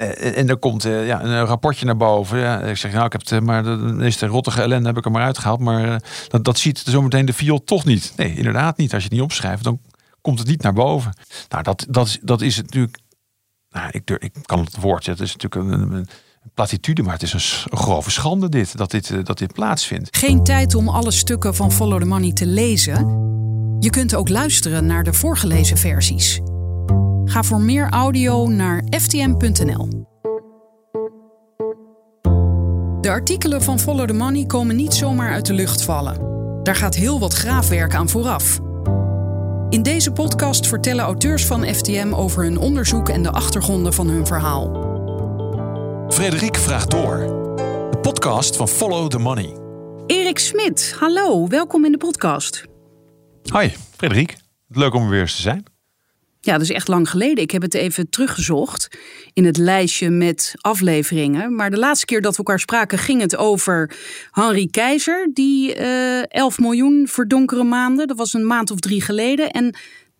Eh, en er komt eh, ja, een rapportje naar boven. Ja, ik zeg, nou, ik heb het, maar de meeste rottige ellende heb ik er maar uitgehaald. Maar dat, dat ziet zometeen de viool toch niet. Nee, inderdaad niet. Als je het niet opschrijft, dan komt het niet naar boven. Nou, dat, dat, dat is natuurlijk. Nou, ik, ik kan het woord. Het is natuurlijk een, een platitude, maar het is een grove schande dit, dat dit, dat dit plaatsvindt. Geen tijd om alle stukken van Follow the Money te lezen. Je kunt ook luisteren naar de voorgelezen versies. Ga voor meer audio naar ftm.nl. De artikelen van Follow the Money komen niet zomaar uit de lucht vallen. Daar gaat heel wat graafwerk aan vooraf. In deze podcast vertellen auteurs van FTM over hun onderzoek en de achtergronden van hun verhaal. Frederik vraagt door. De podcast van Follow the Money. Erik Smit, hallo, welkom in de podcast. Hoi, Frederik. Leuk om er weer eens te zijn. Ja, dat is echt lang geleden. Ik heb het even teruggezocht in het lijstje met afleveringen. Maar de laatste keer dat we elkaar spraken ging het over Henry Keizer. Die uh, eh, 11 miljoen verdonkere maanden. Dat was een maand of drie geleden. En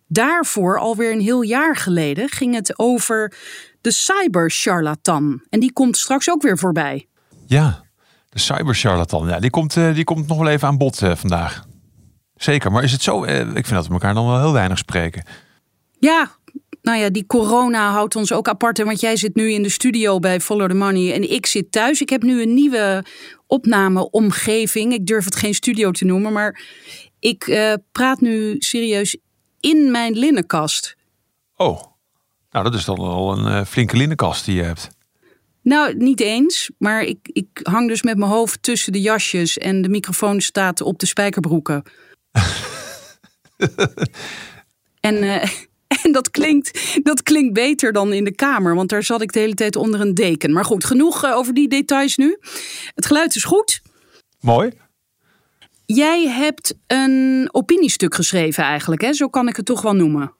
daarvoor, alweer een heel jaar geleden, ging het over de cybercharlatan. En die komt straks ook weer voorbij. Ja, de cybercharlatan. Ja, die komt, uh, die komt nog wel even aan bod uh, vandaag. Zeker, maar is het zo? ik vind dat we elkaar dan wel heel weinig spreken. Ja, nou ja, die corona houdt ons ook apart. Want jij zit nu in de studio bij Follow the Money en ik zit thuis. Ik heb nu een nieuwe opnameomgeving. Ik durf het geen studio te noemen, maar ik uh, praat nu serieus in mijn linnenkast. Oh, nou dat is dan al een uh, flinke linnenkast die je hebt. Nou, niet eens. Maar ik, ik hang dus met mijn hoofd tussen de jasjes en de microfoon staat op de spijkerbroeken. en uh, En dat klinkt, dat klinkt beter dan in de kamer, want daar zat ik de hele tijd onder een deken. Maar goed, genoeg eh, over die details nu. Het geluid is goed. Mooi. Jij hebt een opiniestuk geschreven eigenlijk, hè? zo kan ik het toch wel noemen.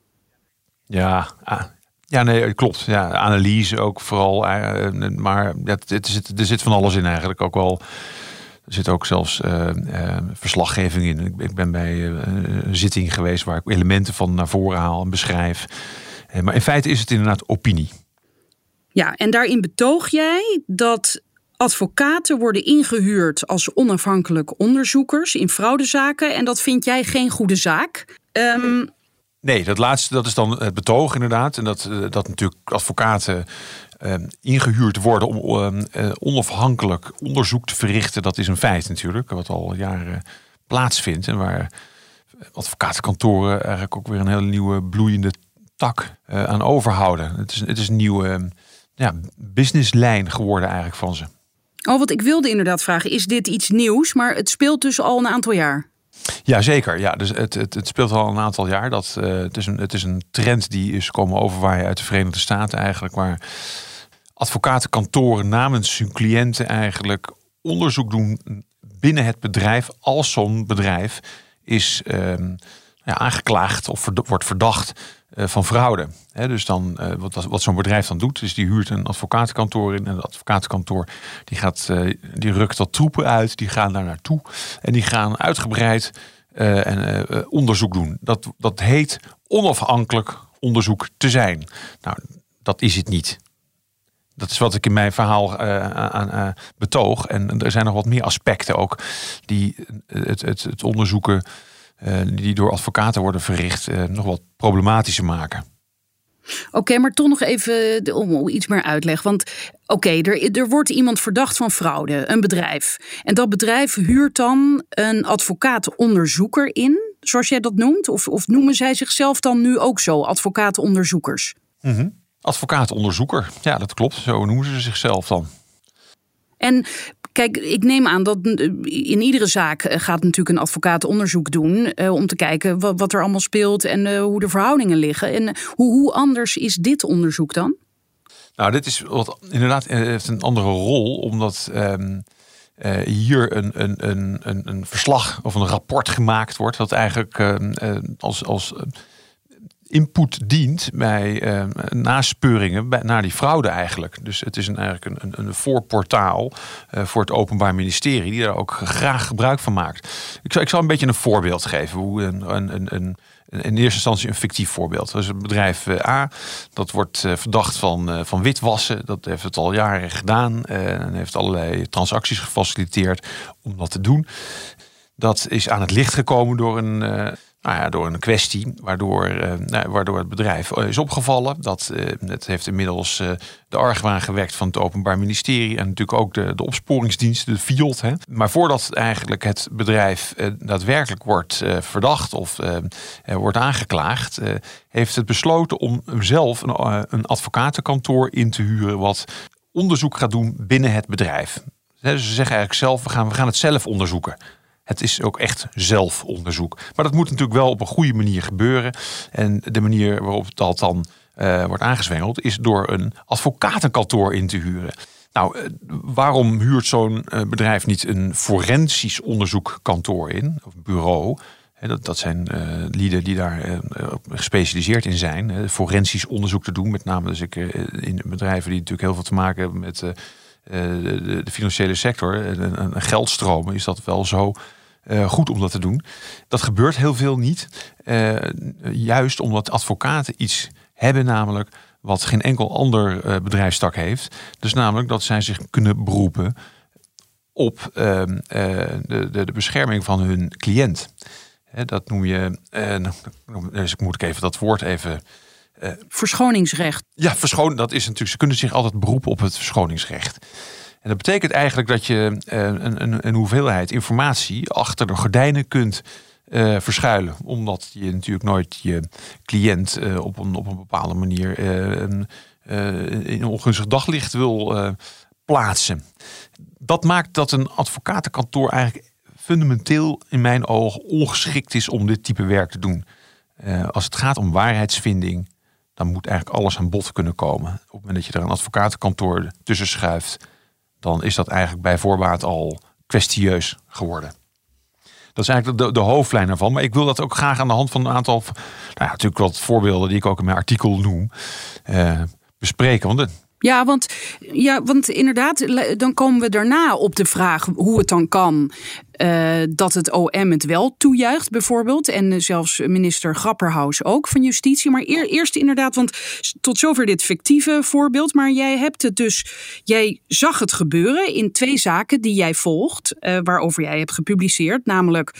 Ja, ah, ja nee, klopt. Ja, analyse ook vooral. Eh, maar het, er zit van alles in eigenlijk ook wel zit ook zelfs uh, uh, verslaggeving in. Ik, ik ben bij uh, een zitting geweest waar ik elementen van naar voren haal en beschrijf. maar in feite is het inderdaad opinie. Ja, en daarin betoog jij dat advocaten worden ingehuurd als onafhankelijk onderzoekers in fraudezaken. En dat vind jij geen goede zaak. Um, Nee, dat laatste dat is dan het betoog inderdaad. En dat, dat natuurlijk advocaten Ehm, ingehuurd worden om ehm, eh, onafhankelijk onderzoek te verrichten. Dat is een feit natuurlijk, wat al jaren plaatsvindt. En waar advocatenkantoren eigenlijk ook weer een hele nieuwe bloeiende tak uh, aan overhouden. Het is, het is een nieuwe ehm, ja, businesslijn geworden eigenlijk van ze. Oh, wat ik wilde inderdaad vragen, is dit iets nieuws? Maar het speelt dus al een aantal jaar. Ja, zeker. Ja, dus het, het, het speelt al een aantal jaar. Dat, uh, het, is een, het is een trend die is komen overwaaien uit de Verenigde Staten eigenlijk. Waar advocatenkantoren namens hun cliënten eigenlijk onderzoek doen binnen het bedrijf als zo'n bedrijf is ehm, ja, aangeklaagd of wordt verdacht uh, van fraude. dus dan, uh, wat, wat zo'n bedrijf dan doet, is die huurt een advocatenkantoor in. En dat advocatenkantoor die, gaat, uh, die rukt dat troepen uit, die gaan daar naartoe. En die gaan uitgebreid en, onderzoek doen. Dat, dat heet onafhankelijk onderzoek te zijn. Nou, dat is het niet. Dat is wat ik in mijn verhaal uh, aan, uh, betoog. En er zijn nog wat meer aspecten ook die het, het, het onderzoeken die door advocaten worden verricht nog wat problematischer maken. Oké, maar toch nog even om iets meer uitleg. Want oké, er, er wordt iemand verdacht van fraude, een bedrijf. En dat bedrijf huurt dan een advocaat-onderzoeker in, zoals jij dat noemt? Of, of noemen zij zichzelf dan nu ook zo, advocaat-onderzoekers? Mm Advocaat-onderzoeker, ja, dat klopt. Zo noemen ze zichzelf dan. En Kijk, ik neem aan dat in iedere zaak eh, gaat natuurlijk een advocaat onderzoek doen. Eh, om te kijken wat, wat, er allemaal speelt en uh, hoe de verhoudingen liggen. En hoe, hoe anders is dit onderzoek dan? Nou, dit is wat inderdaad heeft een andere rol, omdat um, uh, hier een, een, een, een, verslag of een rapport gemaakt wordt. Dat eigenlijk uh, als, als input dient bij uh, naspeuringen naar die fraude eigenlijk. Dus het is een, eigenlijk een, een voorportaal uh, voor het Openbaar Ministerie die daar ook graag gebruik van maakt. Ik zal, ik zal een beetje een voorbeeld geven hoe een, een, een in eerste instantie een fictief voorbeeld. Is het bedrijf A. Dat wordt verdacht van, van witwassen. Dat heeft het al jaren gedaan. En heeft allerlei transacties gefaciliteerd om dat te doen. Dat is aan het licht gekomen door een nou ja, door een kwestie waardoor, uh, nou, waardoor het bedrijf is opgevallen. Dat uh, het heeft inmiddels de argwaan gewekt van het Openbaar Ministerie en natuurlijk ook de, de opsporingsdienst, de FIOD. Hè. Maar voordat eigenlijk het bedrijf daadwerkelijk wordt verdacht of wordt aangeklaagd, heeft het besloten om zelf een, een advocatenkantoor in te huren wat onderzoek gaat doen binnen het bedrijf. Dus ze zeggen eigenlijk zelf, we gaan, we gaan het zelf onderzoeken. Het is ook echt zelfonderzoek. Maar dat moet natuurlijk wel op een goede manier gebeuren. En de manier waarop dat dan uh, wordt aangezwengeld is door een advocatenkantoor in te huren. Nou, uh, waarom huurt zo'n uh, bedrijf niet een forensisch onderzoekkantoor in, of bureau? dat, dat zijn lieden die daar gespecialiseerd in zijn. forensisch onderzoek te doen, met name dus ik, in bedrijven die natuurlijk heel veel te maken hebben met de, de, financiële sector. En, geldstromen is dat wel zo uh, goed om dat te doen. Dat gebeurt heel veel niet. Uh, juist omdat advocaten iets hebben, namelijk wat geen enkel ander uh, bedrijfstak heeft. Dus namelijk dat zij zich kunnen beroepen op ehm, de, de, de, bescherming van hun cliënt. dat noem je. dus moet ik even dat woord even. Verschoningsrecht. Ja, verschoon, dat is natuurlijk. Ze kunnen zich altijd beroepen op het verschoningsrecht. En dat betekent eigenlijk dat je uh, een, een, een, hoeveelheid informatie achter de gordijnen kunt uh, verschuilen. Omdat je natuurlijk nooit je cliënt uh, op, een, op een bepaalde manier in een ongunstig daglicht wil plaatsen. Dat maakt dat een advocatenkantoor eigenlijk fundamenteel in mijn ogen ongeschikt is om dit type werk te doen. als het gaat om waarheidsvinding, dan moet eigenlijk alles aan bod kunnen komen. Op het moment dat je er een advocatenkantoor tussen schuift, dan is dat eigenlijk bij voorbaat al kwestieus geworden. Dat is eigenlijk de, de hoofdlijn ervan. Maar ik wil dat ook graag aan de hand van een aantal, nou ja, natuurlijk wat voorbeelden die ik ook in mijn artikel noem, uh, bespreken. Want ja, want, ja, want inderdaad, dan komen we daarna op de vraag hoe het dan kan uh, dat het OM het wel toejuicht, bijvoorbeeld. En uh, zelfs minister Grapperhaus ook van Justitie. Maar eer, eerst inderdaad, want tot zover dit fictieve voorbeeld. Maar jij hebt het dus, jij zag het gebeuren in twee zaken die jij volgt, uh, waarover jij hebt gepubliceerd. Namelijk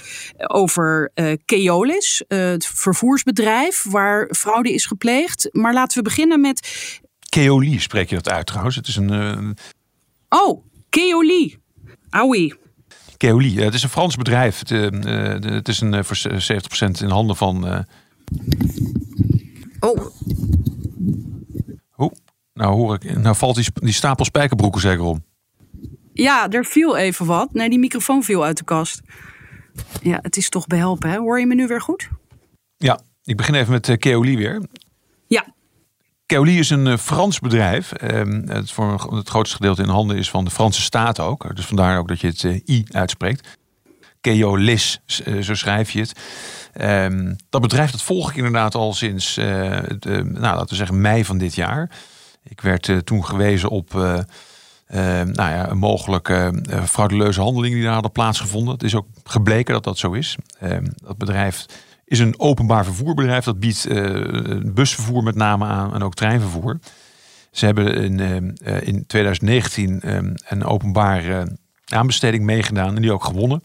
over Keolis, het vervoersbedrijf waar fraude is gepleegd. Maar laten we beginnen met Keoli spreek je dat uit trouwens. Het is een. Uh... Oh, Keoli. Aui. Keoli. Het is een Frans bedrijf. Het, uh, het is een, voor 70% in handen van. Oh. Hoe? Nou hoor ik. Nou valt die, die stapel spijkerbroeken zeker om. Ja, er viel even wat. Nee, die microfoon viel uit de kast. Ja, het is toch behelpen, hè? Hoor je me nu weer goed? Ja, ik begin even met Keoli weer. Ja. Keoli is een eh, Frans bedrijf. Ehm, het het grootste gedeelte in handen is van de Franse staat ook. Dus vandaar ook dat je het eh, I uitspreekt. Keolis, eh, zo schrijf je het. Ehm, dat bedrijf dat volg ik inderdaad al sinds, nou, laten we zeggen, mei van dit jaar. Ik werd toen gewezen op nou ja, een mogelijke frauduleuze handeling die daar hadden plaatsgevonden. Het is ook gebleken dat dat zo is. Ehm, dat bedrijf is een openbaar vervoerbedrijf. Dat biedt uh, busvervoer met name aan en ook treinvervoer. Ze hebben in, uh, in 2019 um, een openbare aanbesteding meegedaan en die ook gewonnen.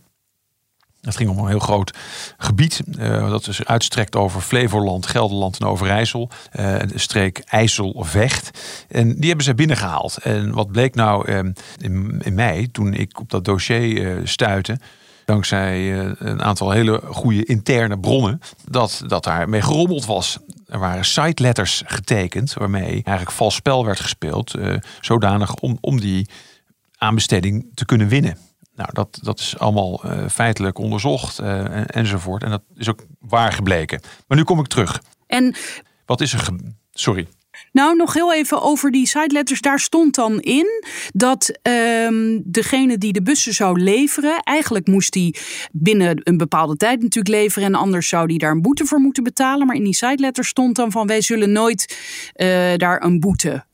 Het ging om een heel groot gebied. Uh, dat is uitstrekt over Flevoland, Gelderland en Overijssel. Uh, de streek IJssel-Vecht. En die hebben ze binnengehaald. En wat bleek nou in, in, mei, toen ik op dat dossier stuitte dankzij eh, een aantal hele goede interne bronnen, dat, dat daar mee gerommeld was. Er waren site letters getekend waarmee eigenlijk vals spel werd gespeeld, uh, zodanig om, om die aanbesteding te kunnen winnen. Nou, dat, dat is allemaal uh, feitelijk onderzocht en, enzovoort. En dat is ook waar gebleken. Maar nu kom ik terug. En wat is er? Sorry. Nou, nog heel even over die sideletters. Daar stond dan in dat um, degene die de bussen zou leveren, eigenlijk moest die binnen een bepaalde tijd natuurlijk leveren. En anders zou die daar een boete voor moeten betalen. Maar in die sideletters stond dan van wij zullen nooit uh, daar een boete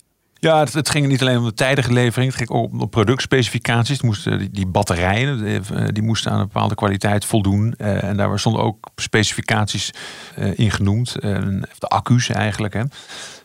ja, het, het, ging niet alleen om de tijdige levering. Het ging ook om productspecificaties. moesten, die, batterijen die, eh, die, moesten aan een bepaalde kwaliteit voldoen. Uh, en daar stonden ook specificaties uh, in genoemd. de accu's eigenlijk. Hè.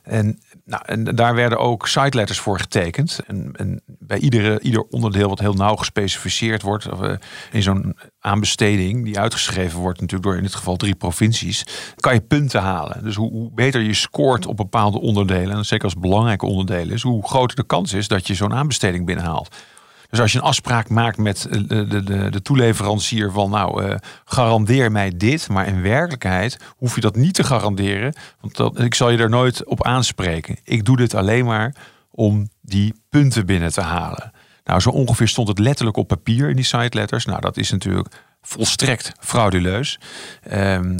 En nou, en daar werden ook siteletters voor getekend. En, en, bij iedere, ieder onderdeel wat heel nauw gespecificeerd wordt, uh, in zo'n aanbesteding die uitgeschreven wordt, natuurlijk door in dit geval drie provincies, kan je punten halen. Dus hoe, hoe beter je scoort op bepaalde onderdelen, en zeker als belangrijke onderdelen is, hoe groter de kans is dat je zo'n aanbesteding binnenhaalt. Dus als je een afspraak maakt met de, de, de, de toeleverancier van nou, uh, garandeer mij dit, maar in werkelijkheid hoef je dat niet te garanderen, want ik zal je er nooit op aanspreken. Ik doe dit alleen maar om die punten binnen te halen. Nou, zo ongeveer stond het letterlijk op papier in die site letters. Nou, dat is natuurlijk volstrekt frauduleus. Um,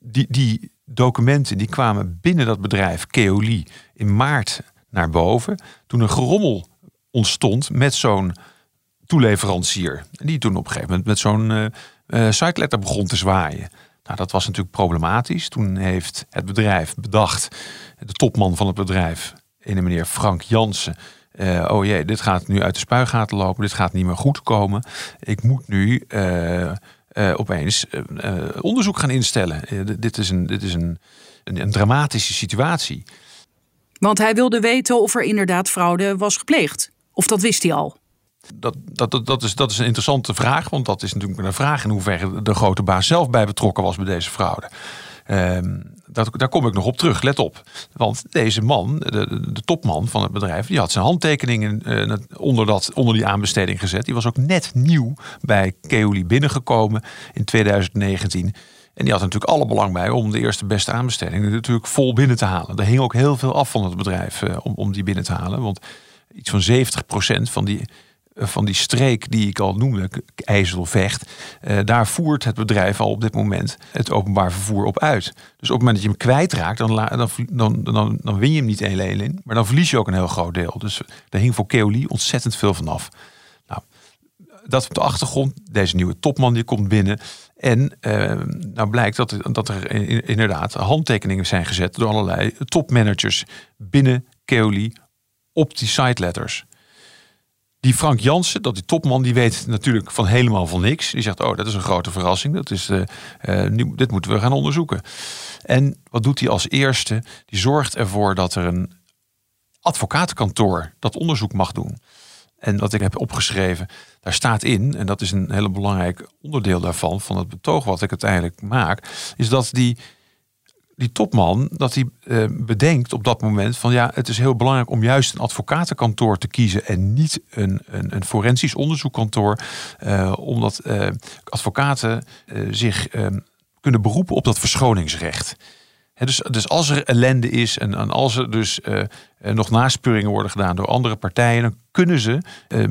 die, die documenten die kwamen binnen dat bedrijf Keoli in maart naar boven. Toen een gerommel ontstond met zo'n toeleverancier. Die toen op een gegeven moment met zo'n uh, siteletter begon te zwaaien. Nou, dat was natuurlijk problematisch. Toen heeft het bedrijf bedacht, de topman van het bedrijf, een meneer Frank Jansen. Uh, oh jee, dit gaat nu uit de spuigaten lopen, dit gaat niet meer goed komen. Ik moet nu opeens onderzoek gaan instellen. dit is, een, dit is een, een dramatische situatie. Want hij wilde weten of er inderdaad fraude was gepleegd. Of dat wist hij al? Dat, dat, dat, is, dat is een interessante vraag, want dat is natuurlijk een vraag in hoeverre de grote baas zelf bij betrokken was bij deze fraude. Um, dat, daar kom ik nog op terug, let op. Want deze man, de, topman van het bedrijf, die had zijn handtekeningen uh, onder, dat, onder die aanbesteding gezet. Die was ook net nieuw bij Keoli binnengekomen in 2019. En die had natuurlijk alle belang bij om de eerste beste aanbesteding natuurlijk vol binnen te halen. Er hing ook heel veel af van het bedrijf uh, om, om die binnen te halen. Want iets van 70% van die, eh, van die streek die ik al noemde, IJsselvecht, uh, daar voert het bedrijf al op dit moment het openbaar vervoer op uit. Dus op het moment dat je hem kwijtraakt, dan, dan, dan, dan, dan win je hem niet alleen in, maar dan verlies je ook een heel groot deel. Dus daar hing voor Keoli ontzettend veel van af. Nou, dat op de achtergrond, deze nieuwe topman die komt binnen. En uh, nou blijkt dat, dat er inderdaad handtekeningen zijn gezet door allerlei topmanagers binnen Keoli op die siteletters. Die Frank Jansen, dat die topman, die weet natuurlijk van helemaal van niks. Die zegt, oh, dat is een grote verrassing. Dat is, uh, nu, dit moeten we gaan onderzoeken. En wat doet hij als eerste? Die zorgt ervoor dat er een advocatenkantoor dat onderzoek mag doen. En wat ik heb opgeschreven, daar staat in, en dat is een hele belangrijk onderdeel daarvan, van het betoog wat ik uiteindelijk maak, is dat die die topman dat hij uh, bedenkt op dat moment van ja, het is heel belangrijk om juist een advocatenkantoor te kiezen en niet een, een, een forensisch onderzoekkantoor, uh, omdat uh, advocaten zich kunnen beroepen op dat verschoningsrecht. dus, dus als er ellende is en, en als er dus nog naspeuringen worden gedaan door andere partijen, dan kunnen ze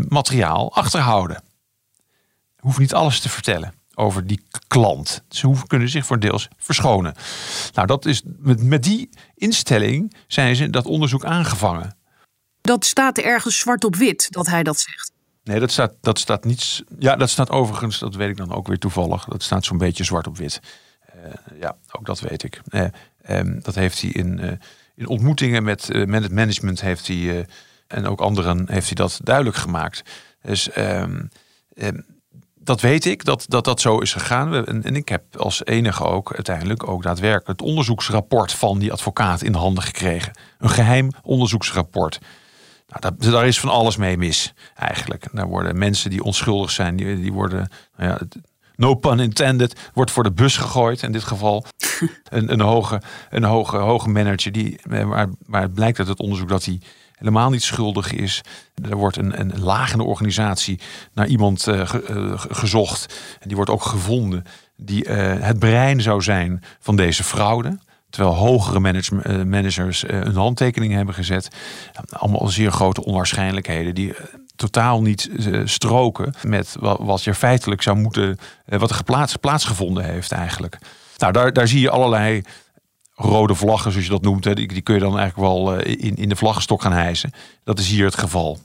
materiaal achterhouden. Hoeft niet alles te vertellen over die klant. Ze hoeven, kunnen zich voor deels verschonen. Nou, dat is, met, met die instelling zijn ze dat onderzoek aangevangen. Dat staat ergens zwart op wit dat hij dat zegt. Nee, dat staat, dat staat niets. Ja, dat staat overigens, dat weet ik dan ook weer toevallig. Dat staat zo'n beetje zwart op wit. Uh, ja, ook dat weet ik. Uh, um, dat heeft hij in, uh, in ontmoetingen met, met het management heeft hij, en ook anderen heeft hij dat duidelijk gemaakt. Dus um, um, dat weet ik, dat, dat dat zo is gegaan. En, en, ik heb als enige ook uiteindelijk ook daadwerkelijk het onderzoeksrapport van die advocaat in handen gekregen. Een geheim onderzoeksrapport. Nou, daar, daar is van alles mee mis, eigenlijk. Daar worden mensen die onschuldig zijn, die, die worden, nou ja, no pun intended, wordt voor de bus gegooid. In dit geval een, een, hoge, een hoge, hoge manager, die, maar, maar het blijkt uit het onderzoek dat hij helemaal niet schuldig is. Er wordt een, een lagende organisatie naar iemand uh, gezocht. En die wordt ook gevonden. Die uh, het brein zou zijn van deze fraude. Terwijl hogere manage managers een handtekening hebben gezet. Allemaal zeer grote onwaarschijnlijkheden die totaal niet stroken met wat, wat je feitelijk zou moeten, wat er geplaatst, plaatsgevonden heeft eigenlijk. Nou, daar, daar zie je allerlei rode vlaggen, zoals je dat noemt, hè, die, kun je dan eigenlijk wel in, in de vlaggenstok gaan hijsen. Dat is hier het geval.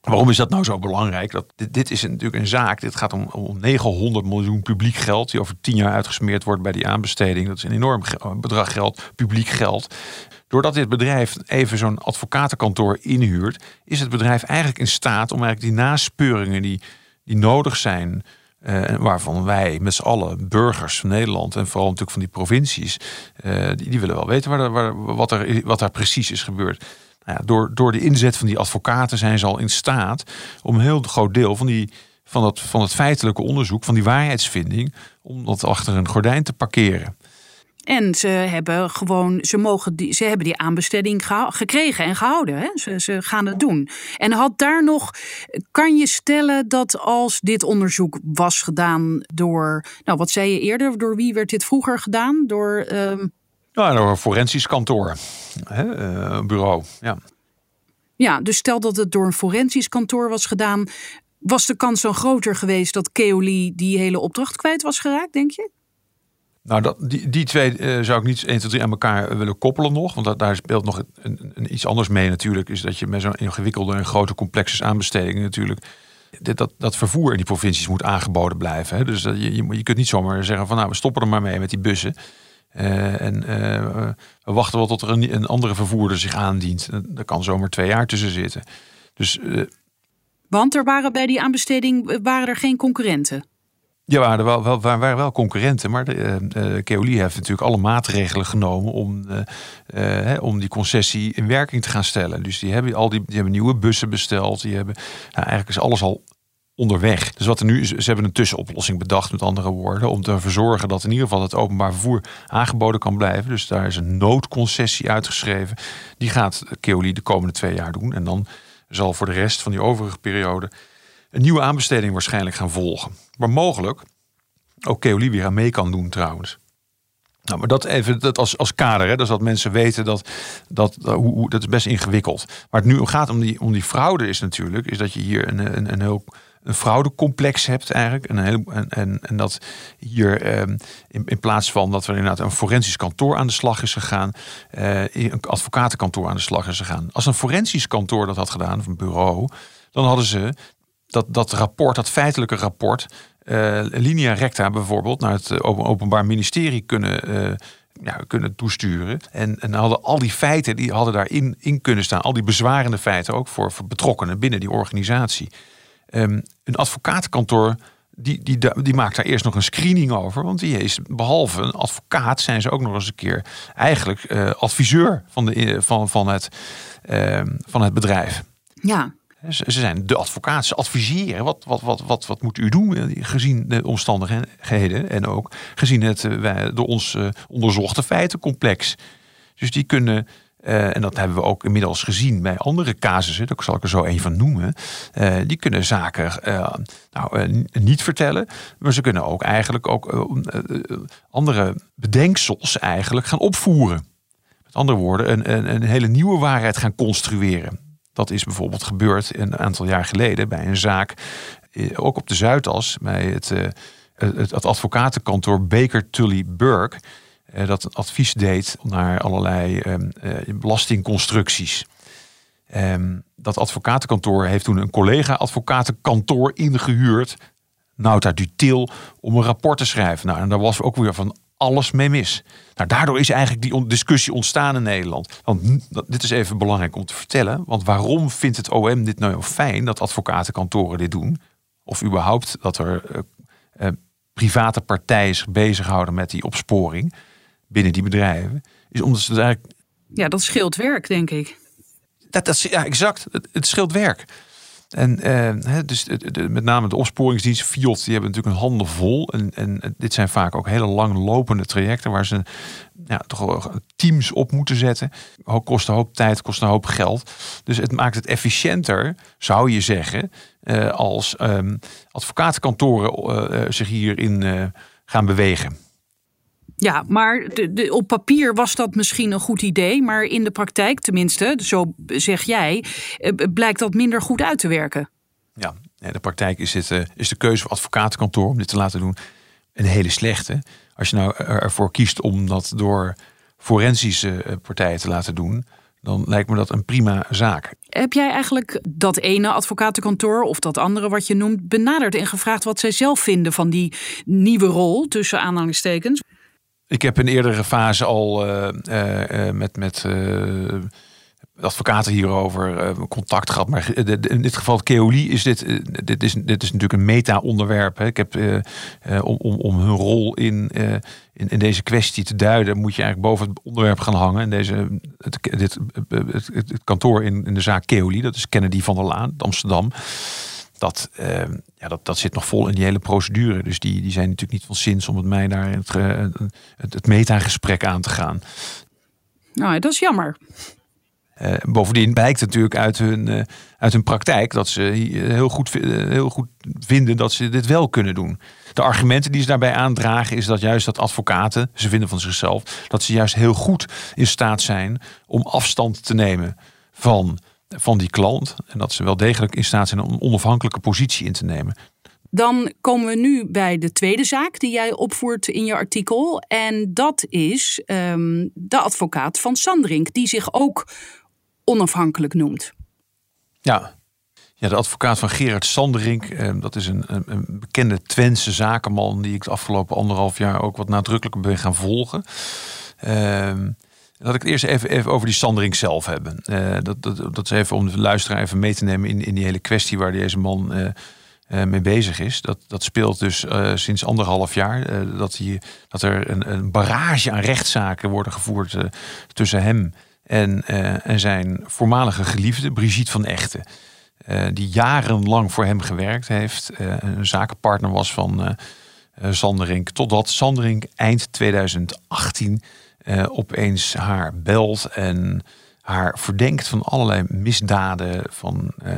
Waarom is dat nou zo belangrijk? Dat, dit, dit, is natuurlijk een zaak. Dit gaat om, om 900 miljoen publiek geld. Die over tien jaar uitgesmeerd wordt bij die aanbesteding. Dat is een enorm bedrag geld, publiek geld. Doordat dit bedrijf even zo'n advocatenkantoor inhuurt, is het bedrijf eigenlijk in staat om eigenlijk die naspeuringen die, die nodig zijn. Uh, waarvan wij met z'n allen, burgers van Nederland en vooral natuurlijk van die provincies, die, die, willen wel weten waar, waar, wat, er, wat daar precies is gebeurd. Nou ja, door, door de inzet van die advocaten zijn ze al in staat om een heel groot deel van, die, van, dat, van het feitelijke onderzoek, van die waarheidsvinding, om dat achter een gordijn te parkeren. En ze hebben gewoon, ze, mogen die, ze hebben die aanbesteding gekregen en gehouden. Hè? Ze, ze gaan het doen. En had daar nog, kan je stellen dat als dit onderzoek was gedaan door, nou wat zei je eerder, door wie werd dit vroeger gedaan? Door. Nou, door een forensisch kantoor, hè? Uh, bureau. Ja. ja, dus stel dat het door een forensisch kantoor was gedaan, was de kans dan groter geweest dat Keoli die hele opdracht kwijt was geraakt, denk je? Nou, dat, die, die twee uh, zou ik niet 1, 2, 3 aan elkaar willen koppelen nog. Want dat, daar speelt nog een, iets anders mee natuurlijk. Is dat je met zo'n ingewikkelde en grote complexe aanbesteding natuurlijk... Dat, dat vervoer in die provincies moet aangeboden blijven. Hè. Dus dat je, je, kunt niet zomaar zeggen van nou, we stoppen er maar mee met die bussen. Uh, en we wachten wel tot er een, een, andere vervoerder zich aandient. Daar kan zomaar twee jaar tussen zitten. Dus, Want er waren bij die aanbesteding waren er geen concurrenten? Ja, waren wel, wel, waren wel concurrenten, maar de, uh, heeft natuurlijk alle maatregelen genomen om, uh, om die concessie in werking te gaan stellen. Dus die hebben al die, die hebben nieuwe bussen besteld. Die hebben, nou, eigenlijk is alles al onderweg. Dus wat er nu is, ze hebben een tussenoplossing bedacht, met andere woorden, om te verzorgen dat in ieder geval het openbaar vervoer aangeboden kan blijven. Dus daar is een noodconcessie uitgeschreven. Die gaat Keoli de komende twee jaar doen. En dan zal voor de rest van die overige periode een nieuwe aanbesteding waarschijnlijk gaan volgen. Maar mogelijk ook Keoli weer aan mee kan doen trouwens. Nou, maar dat even dat als, als kader, hè, dus dat mensen weten dat dat, hoe, dat is best ingewikkeld. Waar het nu gaat om die, om die fraude is natuurlijk, is dat je hier een, een, een heel een fraudecomplex hebt eigenlijk. Een heel, en, en, en dat hier ehm, in, in plaats van dat er inderdaad een forensisch kantoor aan de slag is gegaan, eh, een advocatenkantoor aan de slag is gegaan. Als een forensisch kantoor dat had gedaan, of een bureau, dan hadden ze dat, dat rapport, dat feitelijke rapport, uh, linea recta bijvoorbeeld, naar het Openbaar Ministerie kunnen, ja, kunnen toesturen. En, en hadden al die feiten, die hadden daarin in kunnen staan. Al die bezwarende feiten ook voor, voor betrokkenen binnen die organisatie. Um, een advocatenkantoor die, die, die maakt daar eerst nog een screening over. Want die is behalve een advocaat, zijn ze ook nog eens een keer eigenlijk adviseur van, de, van, van, het, uh, van het bedrijf. Ja, ze zijn de advocaat, ze adviseren. Wat, wat, wat, wat, wat moet u doen eh, gezien de omstandigheden en ook gezien het eh, door ons eh, onderzochte feitencomplex. Dus die kunnen, en dat hebben we ook inmiddels gezien bij andere casussen, daar zal ik er zo een van noemen, die kunnen zaken nou, niet vertellen, maar ze kunnen ook eigenlijk ook andere bedenksels eigenlijk gaan opvoeren. Met andere woorden, een, een, een hele nieuwe waarheid gaan construeren. Dat is bijvoorbeeld gebeurd een aantal jaar geleden bij een zaak, eh, ook op de Zuidas, bij het, eh, het, advocatenkantoor Baker Tully Burke. Eh, dat advies deed naar allerlei ehm, belastingconstructies. Ehm, dat advocatenkantoor heeft toen een collega-advocatenkantoor ingehuurd, Nauta Dutil, om een rapport te schrijven. Nou, en daar was ook weer van alles mee mis. Nou, daardoor is eigenlijk die discussie ontstaan in Nederland. Want dit is even belangrijk om te vertellen. Want waarom vindt het OM dit nou fijn dat advocatenkantoren dit doen? Of überhaupt dat er uh, uh, private partijen zich bezighouden met die opsporing binnen die bedrijven? Is omdat ze eigenlijk. Ja, dat scheelt werk, denk ik. Dat, dat, ja, exact. Het, het scheelt werk. En uh, dus de, met name de opsporingsdienst, FIOT, die hebben natuurlijk een handen vol. En, en dit zijn vaak ook hele lang lopende trajecten waar ze ja, toch teams op moeten zetten. Kost een hoop tijd, kost een hoop geld. Dus het maakt het efficiënter, zou je zeggen, uh, als um, advocatenkantoren uh, zich hierin gaan bewegen. Ja, maar de, de, op papier was dat misschien een goed idee. Maar in de praktijk, tenminste, zo zeg jij, eh, blijkt dat minder goed uit te werken. Ja, in de praktijk is, het, eh, is de keuze voor advocatenkantoor om dit te laten doen een hele slechte. Als je nou ervoor kiest om dat door forensische partijen te laten doen, dan lijkt me dat een prima zaak. Heb jij eigenlijk dat ene advocatenkantoor of dat andere wat je noemt benaderd en gevraagd wat zij zelf vinden van die nieuwe rol tussen aanhalingstekens? Ik heb in eerdere fase al uh, uh, met, met advocaten hierover contact gehad. Maar in dit geval, Keoli, is dit, dit, is, dit is natuurlijk een meta-onderwerp. Ik heb om, om, hun rol in, in, in, deze kwestie te duiden, moet je eigenlijk boven het onderwerp gaan hangen. En deze, het, dit, het, kantoor in, in de zaak Keoli, dat is Kennedy van der Laan, Amsterdam dat, ja, dat, dat zit nog vol in die hele procedure. Dus die, die zijn natuurlijk niet van zins om met mij daar het, het, het meta-gesprek aan te gaan. Nou, dat is jammer. Uh, bovendien blijkt natuurlijk uit hun, uh, uit hun praktijk dat ze heel goed, heel goed vinden dat ze dit wel kunnen doen. De argumenten die ze daarbij aandragen is dat juist dat advocaten, ze vinden van zichzelf, dat ze juist heel goed in staat zijn om afstand te nemen van van die klant. En dat ze wel degelijk in staat zijn om een onafhankelijke positie in te nemen. Dan komen we nu bij de tweede zaak die jij opvoert in je artikel. En dat is um, de advocaat van Sandrink, die zich ook onafhankelijk noemt. Ja, ja, de advocaat van Gerard Sanderink, eh, dat is een, een, een, bekende Twentse zakenman die ik de afgelopen anderhalf jaar ook wat nadrukkelijker ben gaan volgen. Uh, Laat ik het eerst even, over die Sandring zelf hebben. Uh, dat, dat, dat is even om de luisteraar even mee te nemen in, in die hele kwestie waar deze man uh, uh, mee bezig is. Dat, dat speelt dus sinds anderhalf jaar. dat, hij, dat er een, een barrage aan rechtszaken worden gevoerd tussen hem en, en zijn voormalige geliefde, Brigitte van Echten. die jarenlang voor hem gewerkt heeft. een zakenpartner was van Sanderink. Totdat Sanderink eind 2018 uh, opeens haar belt en haar verdenkt van allerlei misdaden, van uh,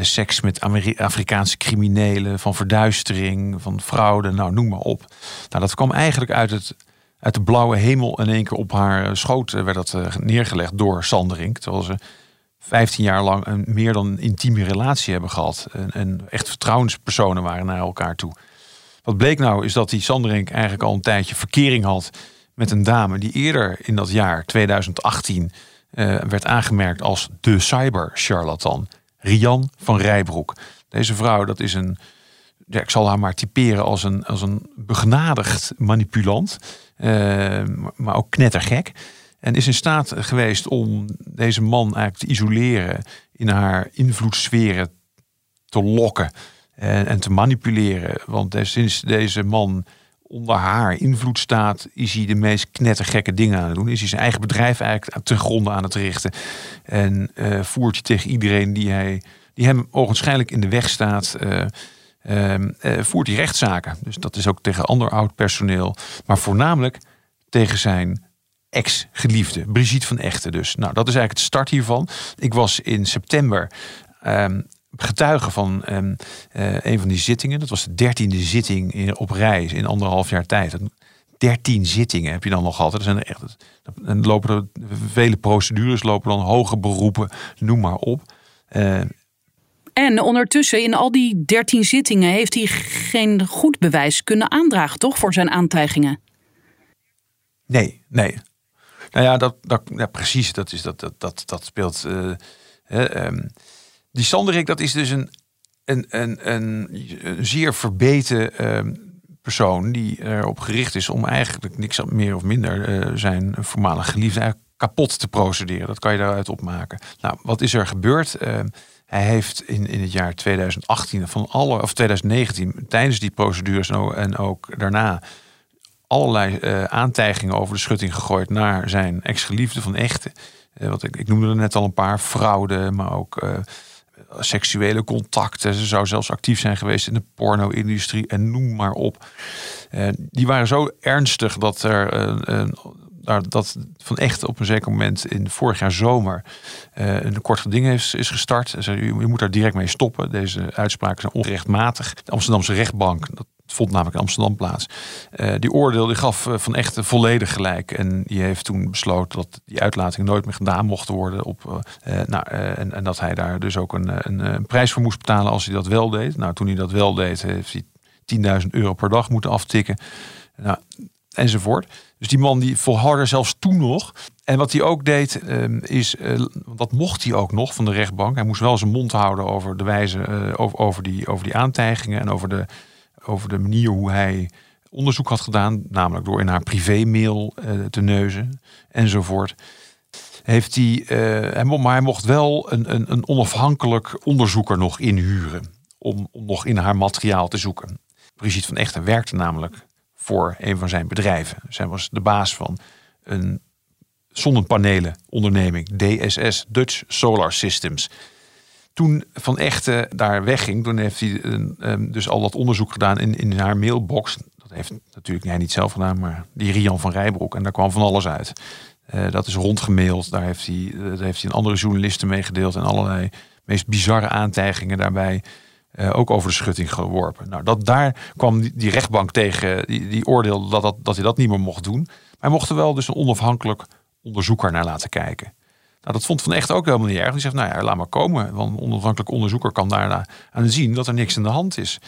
seks met Afrikaanse criminelen, van verduistering, van fraude, nou noem maar op. Nou, dat kwam eigenlijk uit, het, uit de blauwe hemel in één keer op haar schoot werd dat neergelegd door Sanderink, terwijl ze 15 jaar lang een meer dan intieme relatie hebben gehad en, en echt vertrouwenspersonen waren naar elkaar toe. Wat bleek nou is dat die Sanderink eigenlijk al een tijdje verkering had met een dame die eerder in dat jaar 2018 uh, eh, werd aangemerkt als de cyber-charlatan. Rian van Rijbroek. Deze vrouw, dat is een. Ik zal haar maar typeren als een, als een begnadigd manipulant. Uh, maar ook knettergek. En is in staat geweest om deze man eigenlijk te isoleren. In haar invloedssferen te lokken. En, en te manipuleren. Want sinds deze man onder haar invloed staat, is hij de meest knettergekke dingen aan het doen. Is hij zijn eigen bedrijf eigenlijk ten gronde aan het richten. En uh, voert hij tegen iedereen die, hij, die hem ogenschijnlijk in de weg staat. Uh, uh, voert hij rechtszaken. Dus dat is ook tegen ander oud personeel. Maar voornamelijk tegen zijn ex-geliefde, Brigitte van Echten dus. Nou, dat is eigenlijk het start hiervan. Ik was in september ehm, getuige van um, uh, een van die zittingen. Dat was de dertiende zitting in, op reis in anderhalf jaar tijd. Dertien zittingen heb je dan nog gehad. Er zijn er echt, en lopen er vele procedures, lopen dan hoge beroepen, noem maar op. Uh, en ondertussen, in al die dertien zittingen, heeft hij geen goed bewijs kunnen aandragen, toch, voor zijn aantijgingen? Nee, nee. Nou ja, dat, dat, ja, precies. Dat, is, dat, dat, dat, dat speelt. Uh, um, die Sanderik, dat is dus een, een, een, een, zeer verbeten ehm, persoon die erop gericht is om eigenlijk niks meer of minder uh, zijn voormalige geliefde kapot te procederen. Dat kan je daaruit opmaken. Nou, wat is er gebeurd? Ehm, hij heeft in, in het jaar 2018 van alle, of 2019, tijdens die procedures en ook, daarna allerlei uh, aantijgingen over de schutting gegooid naar zijn ex-geliefde van echte. Uh, wat ik, ik noemde er net al een paar fraude, maar ook seksuele contacten. Ze zou zelfs actief zijn geweest in de porno-industrie en noem maar op. Uh, die waren zo ernstig dat er uh, uh, dat van echt op een zeker moment in vorig jaar zomer een kort geding is, is gestart. Zei, je, je moet daar direct mee stoppen. Deze uitspraken zijn onrechtmatig. De Amsterdamse rechtbank, vond namelijk Amsterdam plaats. Uh, die oordeel die gaf uh, van echt volledig gelijk. En die heeft toen besloten dat die uitlating nooit meer gedaan mocht worden. Op, uh, nou, en, en, dat hij daar dus ook een, een, een, prijs voor moest betalen als hij dat wel deed. Nou, toen hij dat wel deed, heeft hij 10.000 euro per dag moeten aftikken. Nou, enzovoort. Dus die man die volhardde zelfs toen nog. En wat hij ook deed, ehm, is, uh, dat mocht hij ook nog van de rechtbank. Hij moest wel zijn mond houden over de wijze, over, die, over die aantijgingen en over de, over de manier hoe hij onderzoek had gedaan. Namelijk door in haar privémail uh, te neuzen enzovoort. Heeft hij, hij, maar hij mocht wel een, een, een onafhankelijk onderzoeker nog inhuren. Om, om nog in haar materiaal te zoeken. Brigitte van Echten werkte namelijk voor een van zijn bedrijven. Zij was de baas van een zonnepanelen-onderneming, DSS, Dutch Solar Systems. Toen Van Echte daar wegging, toen heeft hij um, dus al dat onderzoek gedaan in, in haar mailbox. Dat heeft natuurlijk hij niet zelf gedaan, maar die Rian van Rijbroek. En daar kwam van alles uit. Uh, dat is rondgemaild. Daar heeft hij, daar heeft hij een andere journalisten meegedeeld. En allerlei meest bizarre aantijgingen daarbij uh, ook over de schutting geworpen. Nou, dat, daar kwam die, die rechtbank tegen, die, die oordeelde dat, dat, dat hij dat niet meer mocht doen. Maar hij mocht er wel dus een onafhankelijk onderzoeker naar laten kijken. Nou, dat vond Van Echt ook helemaal niet erg. Die zegt, nou ja, laat maar komen. Want een onafhankelijk onderzoeker kan daarna aan zien dat er niks aan de hand is.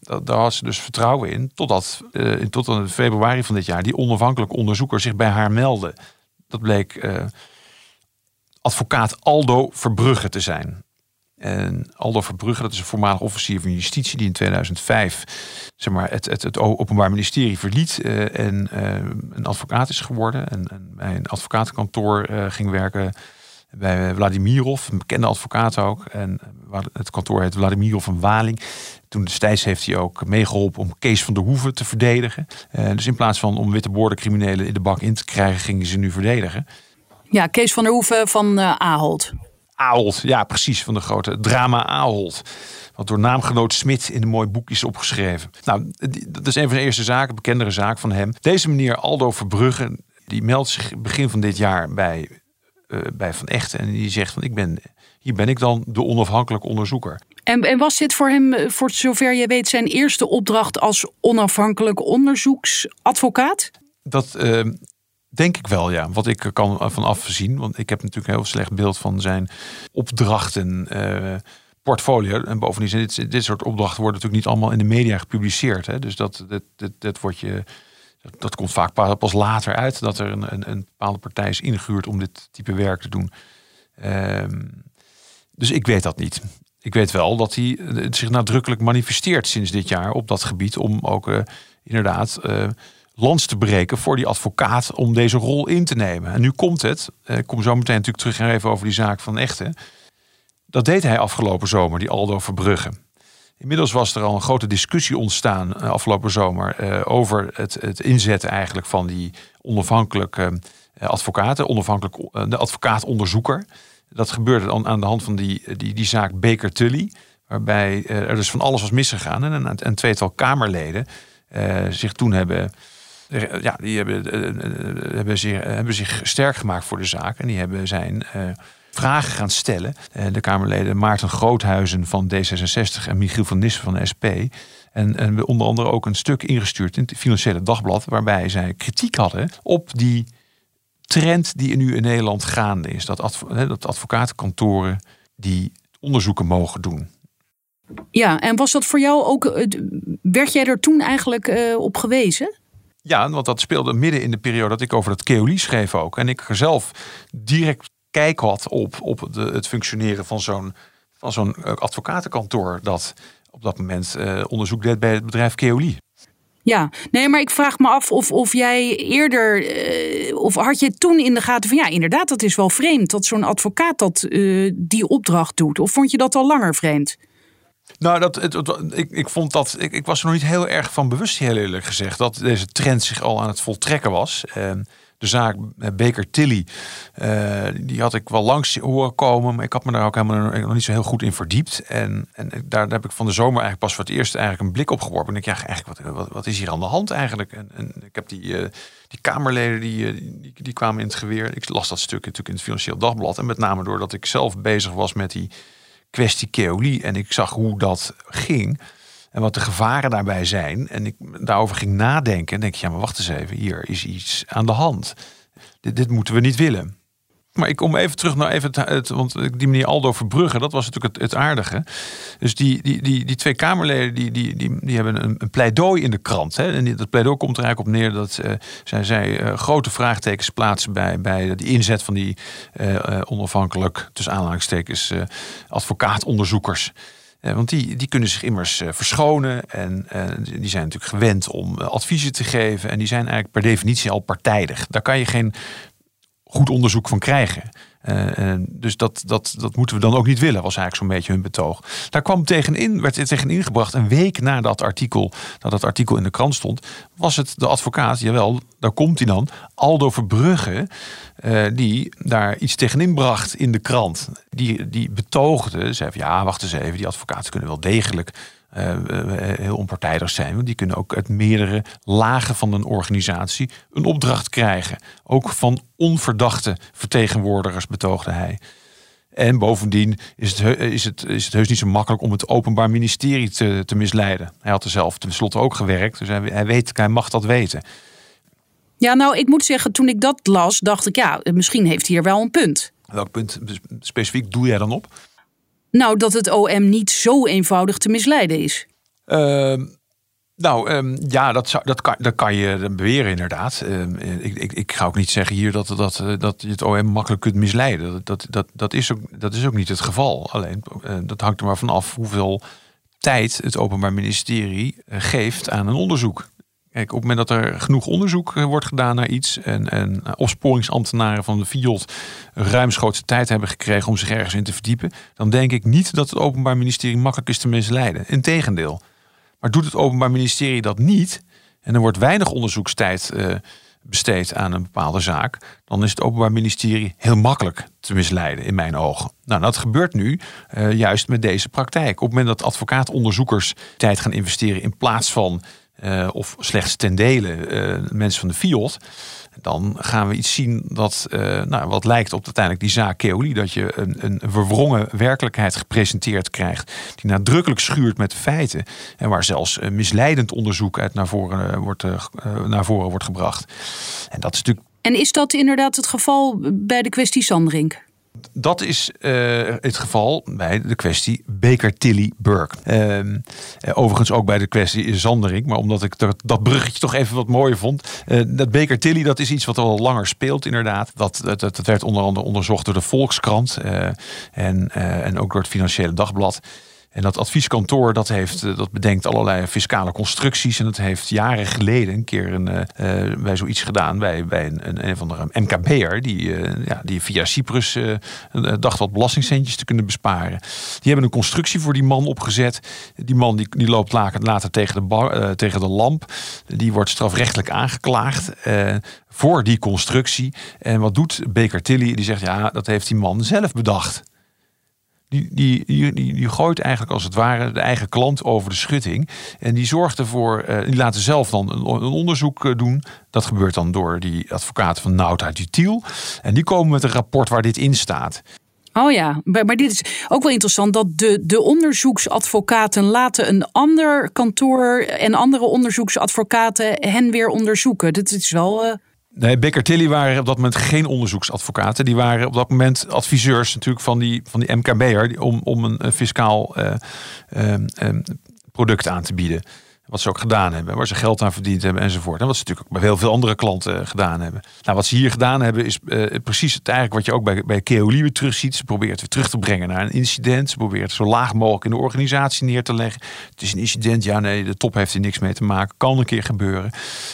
Dat, daar had ze dus vertrouwen in. Totdat uh, tot in februari van dit jaar die onafhankelijke onderzoeker zich bij haar meldde. Dat bleek uh, advocaat Aldo Verbrugge te zijn. En Aldo Verbrugge, dat is een voormalig officier van justitie die in 2005 zeg maar, het, het, het Openbaar Ministerie verliet uh, en een advocaat is geworden. En, en bij een advocatenkantoor ging werken bij Vladimirov, een bekende advocaat ook. En het kantoor heet Vladimirov van Waling. Toen destijds heeft hij ook meegeholpen om Kees van der Hoeven te verdedigen. dus in plaats van om witte criminelen in de bak in te krijgen, gingen ze nu verdedigen. Ja, Kees van der Hoeven van Ahold. Ahold, ja precies, van de grote drama Ahold. Wat door naamgenoot Smit in een mooi boek is opgeschreven. Nou, dat is een van de eerste zaken, bekendere zaak van hem. Deze meneer Aldo Verbrugge, die meldt zich begin van dit jaar bij, uh, bij Van Echten. En die zegt van, ik ben, hier ben ik dan de onafhankelijke onderzoeker. En, en was dit voor hem, voor zover je weet, zijn eerste opdracht als onafhankelijk onderzoeksadvocaat? Dat, uh, Denk ik wel, ja. Wat ik er kan van afzien. Want ik heb natuurlijk een heel slecht beeld van zijn opdrachten. Uh, portfolio. En bovendien, dit, dit soort opdrachten worden natuurlijk niet allemaal in de media gepubliceerd. Hè? Dus dat, dat, dat, dat wordt je. Dat, komt vaak pas later uit dat er een, een, een bepaalde partij is ingehuurd om dit type werk te doen. Um, dus ik weet dat niet. Ik weet wel dat hij zich nadrukkelijk manifesteert sinds dit jaar op dat gebied. Om ook uh, inderdaad. Uh, lans te breken voor die advocaat om deze rol in te nemen. En nu komt het, eh, ik kom zo meteen natuurlijk terug en even over die zaak van Echte. Dat deed hij afgelopen zomer, die Aldo Verbrugge. Inmiddels was er al een grote discussie ontstaan uh, afgelopen zomer uh, over het, het, inzetten eigenlijk van die onafhankelijke uh, advocaten, onafhankelijk de advocaat-onderzoeker. Dat gebeurde aan, aan de hand van die, die, die zaak Baker Tully, waarbij er dus van alles was misgegaan en een, tweetal Kamerleden zich toen hebben ja, die hebben, eh, eh, hebben, zich, hebben zich sterk gemaakt voor de zaak. En die hebben zijn vragen gaan stellen. de Kamerleden Maarten Groothuizen van D66 en Michiel van Nissen van de SP. En, en onder andere ook een stuk ingestuurd in het Financiële Dagblad. Waarbij zij kritiek hadden op die trend die nu in Nederland gaande is. Dat, adv dat advocatenkantoren die onderzoeken mogen doen. Ja, en was dat voor jou ook. Werd jij er toen eigenlijk uh, op gewezen? Ja, want dat speelde midden in de periode dat ik over het Keoli schreef ook. En ik er zelf direct kijk had op, op de, het functioneren van zo'n van zo'n eh, advocatenkantoor dat op dat moment uh, onderzoek deed bij het bedrijf Keoli. Ja, nee, maar ik vraag me af of, of jij eerder, uh, of had je toen in de gaten van ja, inderdaad, dat is wel vreemd dat zo'n advocaat dat uh, die opdracht doet. Of vond je dat al langer vreemd? Nou, dat, het, ik, ik vond dat. Ik, ik, was er nog niet heel erg van bewust, heel eerlijk gezegd, dat deze trend zich al aan het voltrekken was. De zaak eh, Baker Tilly, uh, die had ik wel langs horen komen, maar ik had me daar ook helemaal nog niet zo heel goed in verdiept. En, en daar, heb ik van de zomer eigenlijk pas voor het eerst eigenlijk een blik op geworpen. En ik dacht, ja, eigenlijk, wat, wat, wat, is hier aan de hand eigenlijk? En, en ik heb die, uh, die Kamerleden, die, die, kwamen in het geweer. Ik las dat stuk natuurlijk in het Financieel Dagblad. En met name doordat ik zelf bezig was met die kwestie Keoli. En ik zag hoe dat ging. En wat de gevaren daarbij zijn. En ik daarover ging nadenken. En denk je, ja, maar wacht eens even. Hier is iets aan de hand. Dit, moeten we niet willen. Maar ik kom even terug naar even het, want die meneer Aldo Verbrugge, dat was natuurlijk het, aardige. Dus die, die, die, die twee Kamerleden die, die, die, die hebben een, een pleidooi in de krant. Hè? En dat pleidooi komt er eigenlijk op neer dat uh, zij, zij uh, grote vraagtekens plaatsen bij, bij de inzet van die uh, onafhankelijk, tussen aanhalingstekens, advocaatonderzoekers. Want die, die kunnen zich immers verschonen en die zijn natuurlijk gewend om adviezen te geven. En die zijn eigenlijk per definitie al partijdig. Daar kan je geen goed onderzoek van krijgen. Uh, dus dat, dat, dat moeten we dan ook niet willen, was eigenlijk zo'n beetje hun betoog. Daar kwam tegenin, werd tegenin gebracht, een week na dat artikel, dat artikel in de krant stond, was het de advocaat, jawel, daar komt hij dan, Aldo Verbrugge, uh, die daar iets tegenin bracht in de krant. Die, die betoogde, zei van ja, wacht eens even, die advocaten kunnen wel degelijk uh, heel onpartijdig zijn. Want die kunnen ook uit meerdere lagen van een organisatie een opdracht krijgen. Ook van onverdachte vertegenwoordigers, betoogde hij. En bovendien is het, is, het, is het heus niet zo makkelijk om het Openbaar Ministerie te, te misleiden. Hij had er zelf tenslotte ook gewerkt, dus hij, hij, weet, hij mag dat weten. Ja, nou, ik moet zeggen, toen ik dat las, dacht ik, ja, misschien heeft hij hier wel een punt. Welk punt specifiek doe jij dan op? Nou, dat het OM niet zo eenvoudig te misleiden is. Uh, nou, um, ja, dat, zou, dat, kan, dat kan je beweren inderdaad. Um, ik, ik, ik ga ook niet zeggen hier dat, dat, dat je het OM makkelijk kunt misleiden. Dat, dat, dat, is, ook, dat is ook niet het geval. Alleen, uh, dat hangt er maar vanaf hoeveel tijd het Openbaar Ministerie uh, geeft aan een onderzoek. Kijk, op het moment dat er genoeg onderzoek eh, wordt gedaan naar iets en, en eh, opsporingsambtenaren van de FIOD ruimschoots tijd hebben gekregen om zich ergens in te verdiepen, dan denk ik niet dat het Openbaar Ministerie makkelijk is te misleiden. Integendeel. Maar doet het Openbaar Ministerie dat niet, en er wordt weinig onderzoekstijd uh, besteed aan een bepaalde zaak, dan is het Openbaar Ministerie heel makkelijk te misleiden in mijn ogen. Nou, dat gebeurt nu juist met deze praktijk. Op het moment dat advocaatonderzoekers tijd gaan investeren in plaats van uh, of slechts ten dele uh, mensen van de FIOD, dan gaan we iets zien dat uh, nou, wat lijkt op uiteindelijk die zaak Keoli, dat je een, een verwrongen werkelijkheid gepresenteerd krijgt, die nadrukkelijk schuurt met de feiten en waar zelfs misleidend onderzoek uit naar voren, wordt, naar voren wordt gebracht. En dat is natuurlijk. En is dat inderdaad het geval bij de kwestie Sandring? Dat is uh, het geval bij de kwestie Baker-Tilly-Burke. Uh, overigens ook bij de kwestie Zandering. Maar omdat ik dat bruggetje toch even wat mooier vond. Uh, dat Baker-Tilly, dat is iets wat al langer speelt inderdaad. Dat, dat, dat werd onder andere onderzocht door de Volkskrant. en, en ook door het Financiële Dagblad. En dat advieskantoor dat heeft, eh, dat bedenkt allerlei fiscale constructies. En dat heeft jaren geleden een keer een, uh, bij zoiets gedaan. Bij, bij een, een, van de MKB'er. Die, ja, die via Cyprus uh, dacht wat belastingcentjes te kunnen besparen. Die hebben een constructie voor die man opgezet. Die man die, die loopt later tegen de, tegen de lamp. Die wordt strafrechtelijk aangeklaagd voor die constructie. En wat doet Baker Tilly? Die zegt ja, dat heeft die man zelf bedacht die, die, die, die, gooit eigenlijk als het ware de eigen klant over de schutting. En die zorgt ervoor, uh, die laten zelf dan een, een, onderzoek eh, doen. Dat gebeurt dan door die advocaten van Nauta Dutiel. En die komen met een rapport waar dit in staat. Oh ja, maar dit is ook wel interessant dat de, de onderzoeksadvocaten laten een ander kantoor en andere onderzoeksadvocaten hen weer onderzoeken. Dit is wel. Uh... Nee, Baker Tilly waren op dat moment geen onderzoeksadvocaten. Die waren op dat moment adviseurs natuurlijk van die, van die MKB'er om, om een fiscaal uh, uh, product aan te bieden. Wat ze ook gedaan hebben, waar ze geld aan verdiend hebben enzovoort. En wat ze natuurlijk ook bij heel veel andere klanten gedaan hebben. Nou, wat ze hier gedaan hebben is uh, precies het eigenlijk wat je ook bij, bij Keoli weer terugziet. Ze probeert weer terug te brengen naar een incident. Ze probeert zo laag mogelijk in de organisatie neer te leggen. Het is een incident, ja nee, de top heeft er niks mee te maken. Kan een keer gebeuren.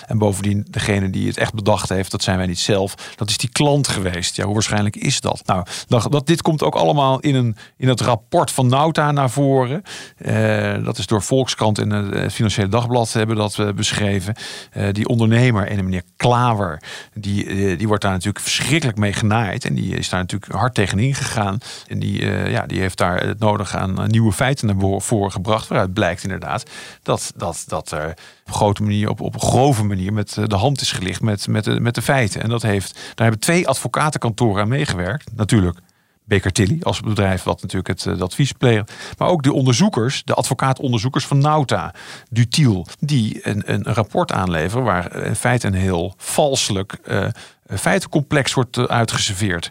En bovendien, degene die het echt bedacht heeft, dat zijn wij niet zelf. Dat is die klant geweest. Ja, hoe waarschijnlijk is dat? Nou, dat, dit komt ook allemaal in, een, in het rapport van Nauta naar voren. Uh, dat is door Volkskrant en het Financiële Dagblad hebben dat uh, beschreven. Uh, die ondernemer en meneer Klaver, die, uh, die wordt daar natuurlijk verschrikkelijk mee genaaid. En die is daar natuurlijk hard tegen ingegaan. En die, ja, die heeft daar het nodige aan nieuwe feiten naar voren gebracht. Waaruit blijkt inderdaad dat, dat, dat er op grote manier, op, op een grove manier met de hand is gelicht met, met, de, met de feiten. En dat heeft, daar hebben twee advocatenkantoren aan meegewerkt. Natuurlijk Baker Tilly als bedrijf wat natuurlijk het, het advies pleegt. Maar ook de onderzoekers, de advocaatonderzoekers van Nauta, Dutiel, die een, een rapport aanleveren waar in feite een heel valselijk uh, feitencomplex wordt uitgeserveerd.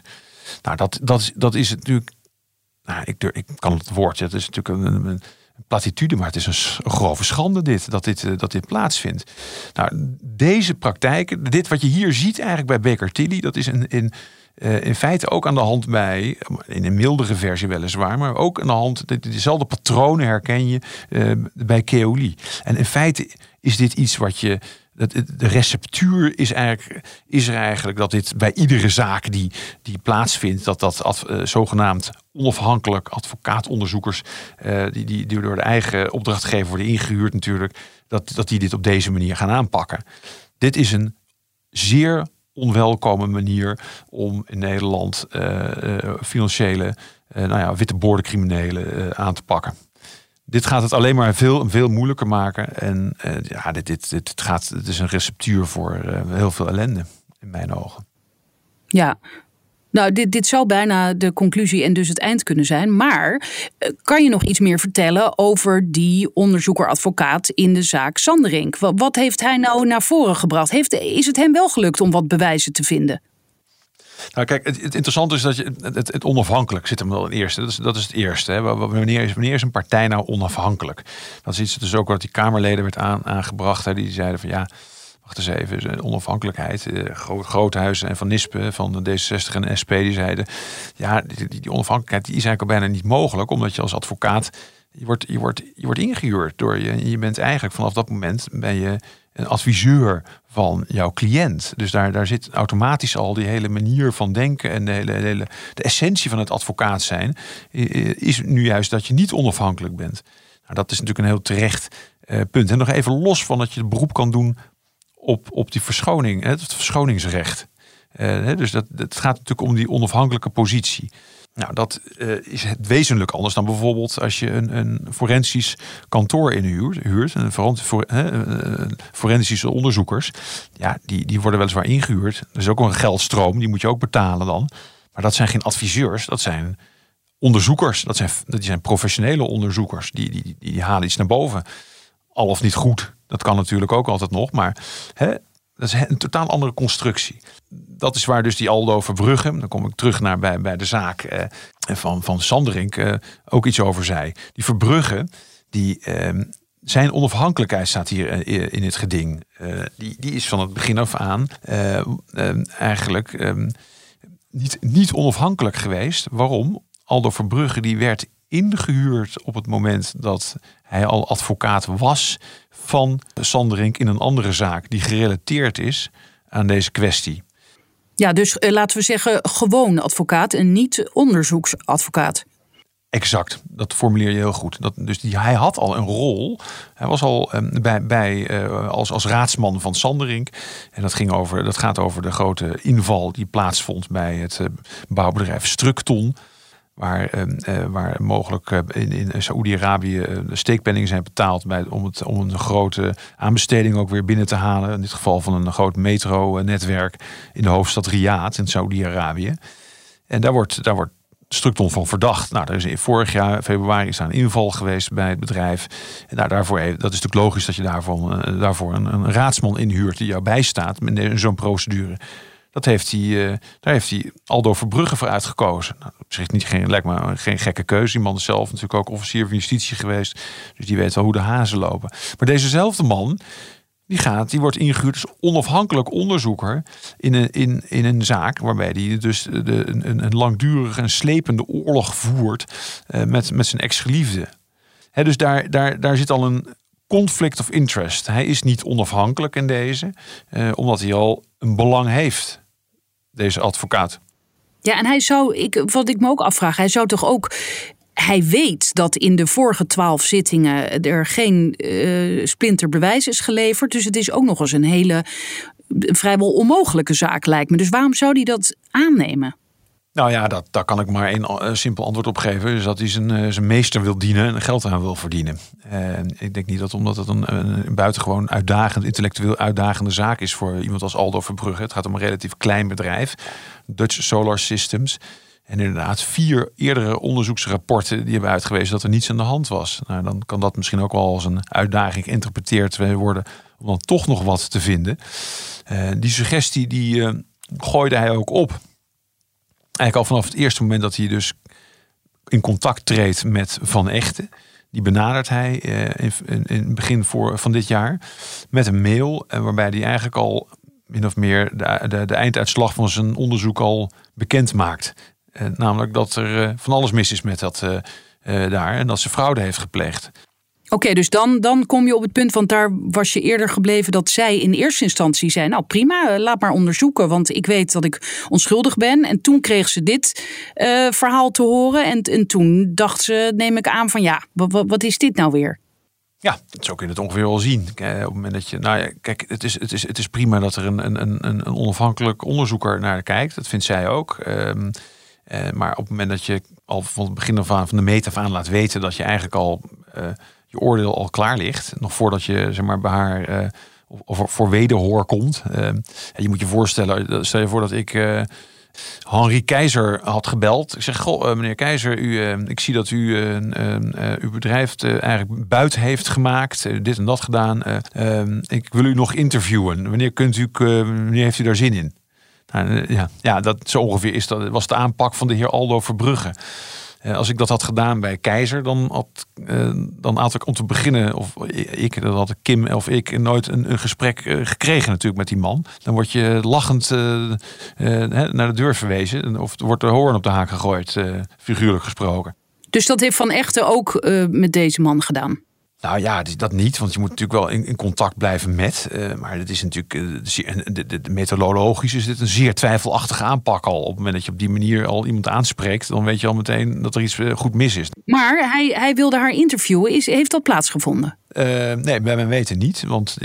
Nou, dat, dat, dat is natuurlijk. Nou, ik, ik kan het woord. Het is natuurlijk een, een platitude, maar het is een grove schande dit, dat dit, dat dit plaatsvindt. Nou, deze praktijken, dit wat je hier ziet eigenlijk bij Baker Tilly, dat is in, in, in feite ook aan de hand bij, in een mildere versie weliswaar, maar ook aan de hand, dezelfde patronen herken je uh, bij Keoli. En in feite is dit iets wat je de receptuur is, eigenlijk, is er eigenlijk dat dit bij iedere zaak die, die plaatsvindt, dat dat uh, zogenaamd onafhankelijk advocaatonderzoekers, die, die, die door de eigen opdrachtgever worden ingehuurd natuurlijk, dat, dat die dit op deze manier gaan aanpakken. Dit is een zeer onwelkome manier om in Nederland uh, financiële nou ja, witte boordencriminelen aan te pakken dit gaat het alleen maar veel, veel moeilijker maken. En ja, dit, dit, dit, gaat, het is een receptuur voor heel veel ellende, in mijn ogen. Ja, nou, dit, dit zou bijna de conclusie en dus het eind kunnen zijn. Maar uh, kan je nog iets meer vertellen over die onderzoeker-advocaat in de zaak Sanderink? Wat, heeft hij nou naar voren gebracht? Heeft, is het hem wel gelukt om wat bewijzen te vinden? Nou, kijk, het, interessante is dat je het, het, onafhankelijk zit hem wel in eerste. Dat is, dat is het eerste. Hè. Wanneer, is, wanneer is een partij nou onafhankelijk? Dat is iets dus ook wat die Kamerleden werd aan, aangebracht. Hè, die zeiden van ja, wacht eens even, onafhankelijkheid. Eh, Groothuizen en Van Nispen van de D66 en de SP die zeiden ja, die, die, onafhankelijkheid die is eigenlijk al bijna niet mogelijk, omdat je als advocaat je wordt, je wordt, je wordt ingehuurd door je. Je bent eigenlijk vanaf dat moment ben je een adviseur van jouw cliënt. Dus daar, daar zit automatisch al die hele manier van denken en de hele, hele de essentie van het advocaat zijn, is nu juist dat je niet onafhankelijk bent. Nou, dat is natuurlijk een heel terecht uh, punt. En nog even los van dat je het beroep kan doen op, op die verschoning, het verschoningsrecht. Uh, dus dat, het gaat natuurlijk om die onafhankelijke positie. Nou, dat uh, is het wezenlijk anders dan bijvoorbeeld als je een, een forensisch kantoor inhuurt. Huurt, een uh, forensische onderzoekers. Ja, die, die worden weliswaar ingehuurd. Er is ook een geldstroom, die moet je ook betalen dan. Maar dat zijn geen adviseurs, dat zijn onderzoekers. Dat zijn, dat zijn professionele onderzoekers. Die, die, die, die halen iets naar boven. Al of niet goed, dat kan natuurlijk ook altijd nog. Maar hè, dat is een totaal andere constructie. Dat is waar dus die Aldo Verbrugge, dan kom ik terug naar bij, bij de zaak eh, van, van Sanderink, eh, ook iets over zei. Die Verbrugge, die, eh, zijn onafhankelijkheid staat hier eh, in het geding. Eh, die, die is van het begin af aan eh, eigenlijk niet, niet onafhankelijk geweest. Waarom? Aldo Verbrugge die werd ingehuurd op het moment dat hij al advocaat was van Sanderink in een andere zaak die gerelateerd is aan deze kwestie. Ja, dus eh, laten we zeggen gewoon advocaat en niet onderzoeksadvocaat. Exact, dat formuleer je heel goed. Dat, dus die, hij had al een rol. Hij was al um, bij, bij, uh, als, als raadsman van Sanderink. En dat, ging over, dat gaat over de grote inval die plaatsvond bij het uh, bouwbedrijf Structon. Waar, ehm, eh, waar mogelijk eh, in, in Saoedi-Arabië eh, steekpenningen zijn betaald bij, om, het, om een grote aanbesteding ook weer binnen te halen. In dit geval van een groot metro-netwerk in de hoofdstad Riyadh in Saoedi-Arabië. En daar wordt, daar wordt Structon van verdacht. Nou, er is vorig jaar, februari, is daar een inval geweest bij het bedrijf. En nou, daarvoor, dat is natuurlijk logisch dat je daarvoor, daarvoor een, een raadsman inhuurt die jou bijstaat in zo'n procedure. Dat heeft hij, uh, daar heeft hij Aldo Verbrugge voor uitgekozen. Nou, op zich niet, geen, lijkt me geen gekke keuze. Die man zelf natuurlijk ook officier van justitie geweest. Dus die weet wel hoe de hazen lopen. Maar dezezelfde man, die gaat, die wordt ingehuurd als onafhankelijk onderzoeker in een, in, in een zaak waarbij hij dus de, een, een langdurige en slepende oorlog voert uh, met, met zijn ex-geliefde. dus daar, daar, daar zit al een conflict of interest. Hij is niet onafhankelijk in deze, uh, omdat hij al een belang heeft deze advocaat. Ja, en hij zou, ik, wat ik me ook afvraag, hij zou toch ook hij weet dat in de vorige twaalf zittingen er geen uh, splinterbewijs is geleverd. Dus het is ook nog eens een hele vrijwel onmogelijke zaak, lijkt me. Dus waarom zou hij dat aannemen? Nou ja, dat, daar kan ik maar één uh, simpel antwoord op geven. Dus dat hij zijn, uh, zijn meester wil dienen en geld aan wil verdienen. En ik denk niet dat omdat het een, een, buitengewoon uitdagend, intellectueel uitdagende zaak is voor iemand als Aldo Verbrugge. Het gaat om een relatief klein bedrijf, Dutch Solar Systems. En inderdaad, vier eerdere onderzoeksrapporten die hebben uitgewezen dat er niets aan de hand was. Nou, dan kan dat misschien ook wel als een uitdaging geïnterpreteerd worden om dan toch nog wat te vinden. Uh, die suggestie die gooide hij ook op. eigenlijk al vanaf het eerste moment dat hij dus in contact treedt met Van Echten. Die benadert hij uh, in, het begin voor, van dit jaar met een mail. Uh, waarbij hij eigenlijk al min of meer de, de, de einduitslag van zijn onderzoek al bekend maakt. Uh, namelijk dat er van alles mis is met dat daar en dat ze fraude heeft gepleegd. Oké, dus dan, dan kom je op het punt, want daar was je eerder gebleven dat zij in eerste instantie zei: Nou prima, eh, laat maar onderzoeken, want ik weet dat ik onschuldig ben. En toen kreeg ze dit uh, verhaal te horen. En, en toen dacht ze, neem ik aan, van ja, wat, is dit nou weer? Ja, zo kun je het ongeveer wel zien. Op het moment dat je, nou ja, kijk, het is, het is, het is prima dat er een, een, een, een onafhankelijk onderzoeker naar kijkt. Dat vindt zij ook. Um, uh, maar op het moment dat je al van het begin af aan, van de meet af aan laat weten dat je eigenlijk al uh, oordeel al klaar ligt. Nog voordat je zeg maar, bij haar uh, of, voor wederhoor komt. Uh, je moet je voorstellen, stel je voor dat ik uh, Henri Keizer had gebeld. Ik zeg, goh, meneer Keizer, u, ik zie dat u uw bedrijf eigenlijk buiten heeft gemaakt. dit en dat gedaan. ik wil u nog interviewen. Wanneer, kunt u, wanneer heeft u daar zin in? Nou, ja, ja, dat zo ongeveer is dat, was de aanpak van de heer Aldo Verbrugge. Eh, als ik dat had gedaan bij Keizer, dan had, uh, dan had ik om te beginnen, of ik, dat had Kim of ik, nooit een, een gesprek uh, gekregen natuurlijk met die man. Dan word je lachend naar de deur verwezen of wordt de hoorn op de haak gegooid, figuurlijk gesproken. Dus dat heeft Van Echten ook met deze man gedaan? Nou ja, dat niet, want je moet natuurlijk wel in, in contact blijven met. Uh, maar het is natuurlijk, uh, de, de, de, methodologisch is dit een zeer twijfelachtige aanpak al. Op het moment dat je op die manier al iemand aanspreekt, dan weet je al meteen dat er iets uh, goed mis is. Maar hij, hij wilde haar interviewen. Is, heeft dat plaatsgevonden? nee, bij mijn weten niet. Want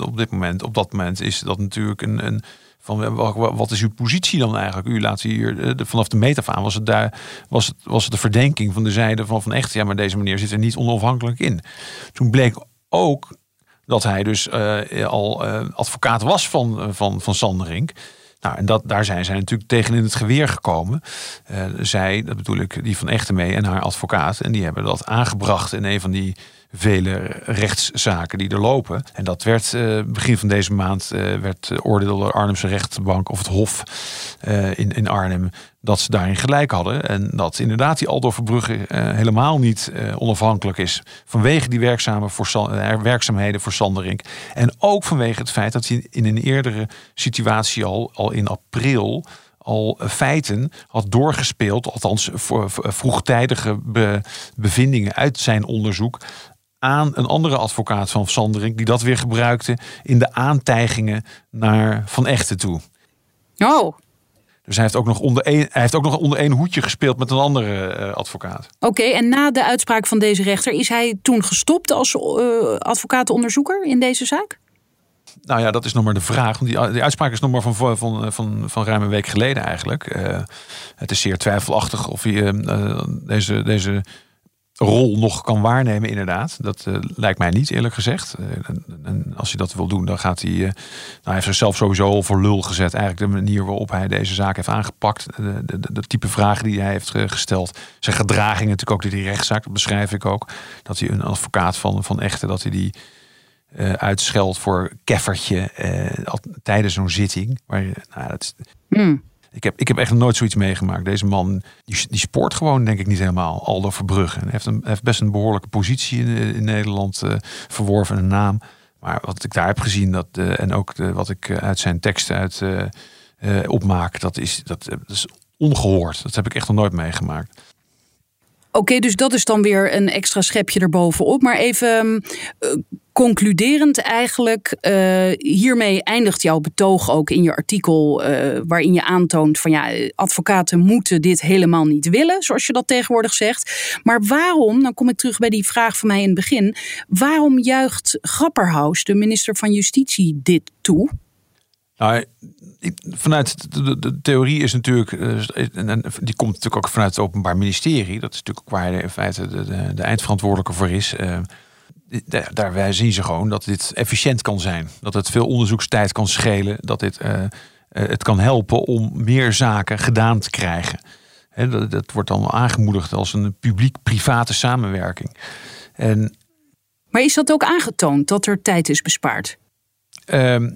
op dit moment, op dat moment is dat natuurlijk een, een van wat is uw positie dan eigenlijk? U laat hier eh, vanaf de meet aan was het daar was het, was het de verdenking van de zijde van van echt ja, maar deze meneer zit er niet onafhankelijk in. Toen bleek ook dat hij dus uh, al advocaat was van, van, van Sanderink. Nou, en dat, daar zijn zij natuurlijk tegen in het geweer gekomen. Zij, dat bedoel ik, die van Echte mee en haar advocaat. En die hebben dat aangebracht in een van die vele rechtszaken die er lopen. En dat werd uh, begin van deze maand uh, werd oordeelde de Arnhemse rechtbank of het Hof uh, in, in Arnhem dat ze daarin gelijk hadden. En dat inderdaad die Aldo Verbrugge helemaal niet onafhankelijk is. Vanwege die werkzame voor, werkzaamheden voor Sanderink. En ook vanwege het feit dat hij in een eerdere situatie al, al in april al feiten had doorgespeeld, althans vroegtijdige bevindingen uit zijn onderzoek, aan een andere advocaat van Sandering, die dat weer gebruikte in de aantijgingen naar Van Echten toe. Oh. Dus hij heeft ook nog onder één, hij heeft ook nog onder één hoedje gespeeld met een andere uh, advocaat. Oké, en na de uitspraak van deze rechter is hij toen gestopt als uh, advocatenonderzoeker in deze zaak? Nou ja, dat is nog maar de vraag. Want die, die uitspraak is nog maar van, van, van, van ruim een week geleden eigenlijk. Uh, het is zeer twijfelachtig of hij deze, deze rol nog kan waarnemen, inderdaad. Dat uh, lijkt mij niet, eerlijk gezegd. Uh, en, als hij dat wil doen, dan gaat hij. Uh, nou, hij heeft zichzelf sowieso al voor lul gezet. Eigenlijk de manier waarop hij deze zaak heeft aangepakt. De, de, de, type vragen die hij heeft gesteld. Zijn gedraging natuurlijk ook die rechtszaak, dat beschrijf ik ook. Dat hij een advocaat van, van echte, dat hij die. uitscheldt voor keffertje tijdens zo'n zitting. Maar, nou, dat mm. Ik heb, ik heb echt nooit zoiets meegemaakt. Deze man die, die sport gewoon, denk ik, niet helemaal. Aldo Verbrugge. Heeft, een, heeft best een behoorlijke positie in, in Nederland uh, verworven, een naam. Maar wat ik daar heb gezien, dat, uh, en ook de, wat ik uit zijn teksten uit, opmaak, dat is, dat, dat, is ongehoord. Dat heb ik echt nog nooit meegemaakt. Oké, dus dat is dan weer een extra schepje erbovenop. Maar even uh, concluderend eigenlijk, uh, hiermee eindigt jouw betoog ook in je artikel, uh, waarin je aantoont van ja, advocaten moeten dit helemaal niet willen, zoals je dat tegenwoordig zegt. Maar waarom, dan kom ik terug bij die vraag van mij in het begin, waarom juicht Grapperhaus, de minister van Justitie, dit toe? Nou, vanuit de, de, theorie is natuurlijk, en die komt natuurlijk ook vanuit het Openbaar Ministerie, dat is natuurlijk ook waar in feite de, de, de eindverantwoordelijke voor is daar zien ze gewoon dat dit efficiënt kan zijn. Dat het veel onderzoekstijd kan schelen. Dat dit uh, het kan helpen om meer zaken gedaan te krijgen. dat, dat, wordt dan aangemoedigd als een publiek-private samenwerking. En, maar is dat ook aangetoond dat er tijd is bespaard? Uh,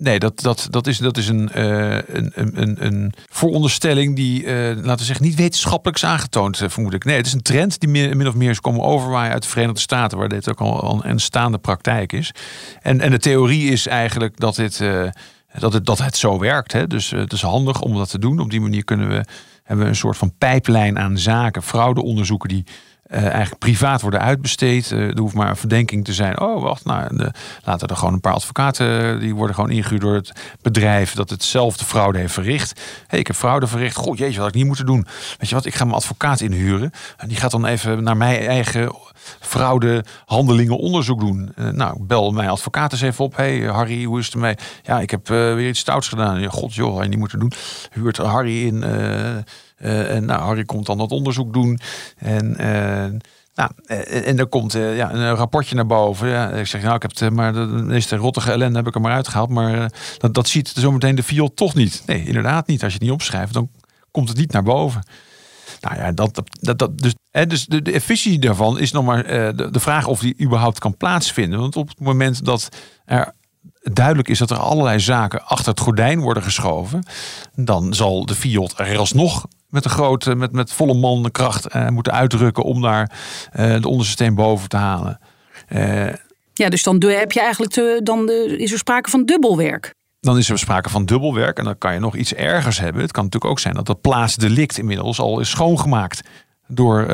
Nee, dat, dat, dat is, dat is een, uh, een, een, een vooronderstelling die, uh, laten we zeggen, niet wetenschappelijk is aangetoond, uh, vermoed ik. Nee, het is een trend die min, min, of meer is komen overwaaien uit de Verenigde Staten, waar dit ook al een staande praktijk is. En, en de theorie is eigenlijk dat, dit, dat, het, dat het zo werkt. Hè? Dus het is handig om dat te doen. Op die manier kunnen we, hebben we een soort van pijplijn aan zaken, fraudeonderzoeken die uh, eigenlijk privaat worden uitbesteed. Uh, er hoeft maar een verdenking te zijn. Oh, wacht, nou, laten er gewoon een paar advocaten, eh, die worden gewoon ingehuurd door het bedrijf dat hetzelfde fraude heeft verricht. hey, ik heb fraude verricht. Goh, jeetje, wat had ik niet moeten doen. Weet je wat, ik ga mijn advocaat inhuren. En die gaat dan even naar mijn eigen fraudehandelingen onderzoek doen. Nou, bel mijn advocaat eens even op. hey, Harry, hoe is het ermee? Ja, ik heb weer iets stouts gedaan. God, joh, had je niet moeten doen. Huurt Harry in en nou, Harry komt dan dat onderzoek doen. En, uh, nou, en er komt ja, een rapportje naar boven. Ja, ik zeg, nou, ik heb het, maar de meeste rottige ellende heb ik er maar uitgehaald. Maar dat, dat ziet zometeen de viool toch niet. Nee, inderdaad niet. Als je het niet opschrijft, dan komt het niet naar boven. Nou ja, dat, dat, dat, dus, hè, dus de, de efficiëntie daarvan is nog maar de, de vraag of die überhaupt kan plaatsvinden. Want op het moment dat er duidelijk is dat er allerlei zaken achter het gordijn worden geschoven, dan zal de Fiat er alsnog met een grote, met, met volle mankracht uh, moeten uitdrukken om daar uh, de onderste boven te halen. Uh, ja, dus dan heb je eigenlijk te, dan de, is er sprake van dubbelwerk. Dan is er sprake van dubbelwerk en dan kan je nog iets ergers hebben. Het kan natuurlijk ook zijn dat dat plaatsdelict inmiddels al is schoongemaakt door,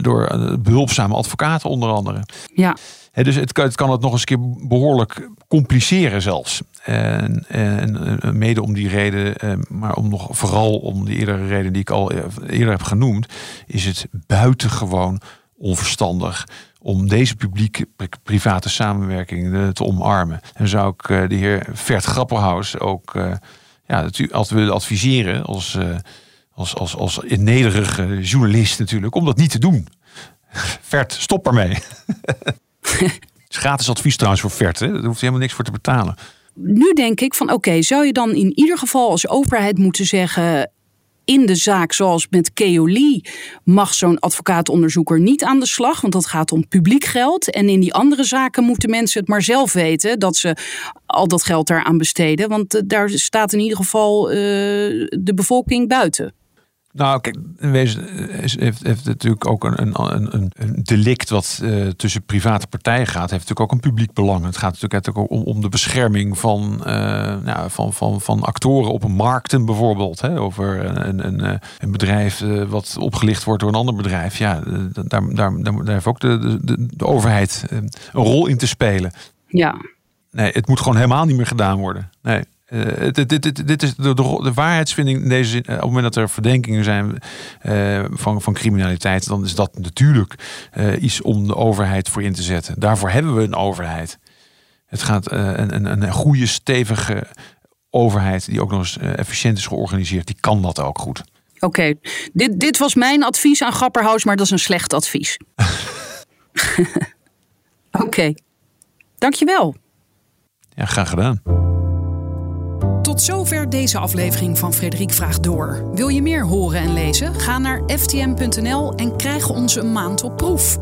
door behulpzame advocaten onder andere. Ja dus het het kan het nog eens een keer behoorlijk compliceren zelfs. En, en, mede om die reden, eh, maar om nog vooral om die eerdere reden die ik al eh, eerder heb genoemd, is het buitengewoon onverstandig om deze publiek-private samenwerking eh, te omarmen. En zou ik de heer Vert Grapperhaus ook ja, altijd willen adviseren als, als, als, als nederige journalist natuurlijk, om dat niet te doen. Vert, stop ermee. Is gratis advies trouwens voor Vert. Hè? Daar hoeft helemaal niks voor te betalen. Nu denk ik van oké, zou je dan in ieder geval als overheid moeten zeggen in de zaak, zoals met Keoli, mag zo'n advocaatonderzoeker niet aan de slag, want dat gaat om publiek geld. En in die andere zaken moeten mensen het maar zelf weten dat ze al dat geld daaraan besteden, want eh, daar staat in ieder geval uh, de bevolking buiten. Nou, kijk, in wezen heeft, heeft natuurlijk ook een, een, een, een delict wat uh, tussen private partijen gaat, heeft natuurlijk ook een publiek belang. Het gaat natuurlijk ook om, om de bescherming van, uh, nou, van, van, van actoren op een markten bijvoorbeeld. Hè, over een, een, een bedrijf uh, wat opgelicht wordt door een ander bedrijf. Ja, daar, daar, daar, daar heeft ook de, de, de overheid een rol in te spelen. Ja. Nee, het moet gewoon helemaal niet meer gedaan worden. Nee. Uh, dit, dit, dit, is de, de, de, waarheidsvinding in deze zin. Eh, op het moment dat er verdenkingen zijn uh, van, van criminaliteit, dan is dat natuurlijk iets om de overheid voor in te zetten. Daarvoor hebben we een overheid. Het gaat een, een, een goede, stevige overheid die ook nog eens efficiënt is georganiseerd, die kan dat ook goed. Oké, okay. dit, dit was mijn advies aan Grapperhaus, maar dat is een slecht advies. Oké, okay. dankjewel. Ja, graag gedaan. Tot zover deze aflevering van Frederik Vraagt Door. Wil je meer horen en lezen? Ga naar ftm.nl en krijg onze een maand op proef.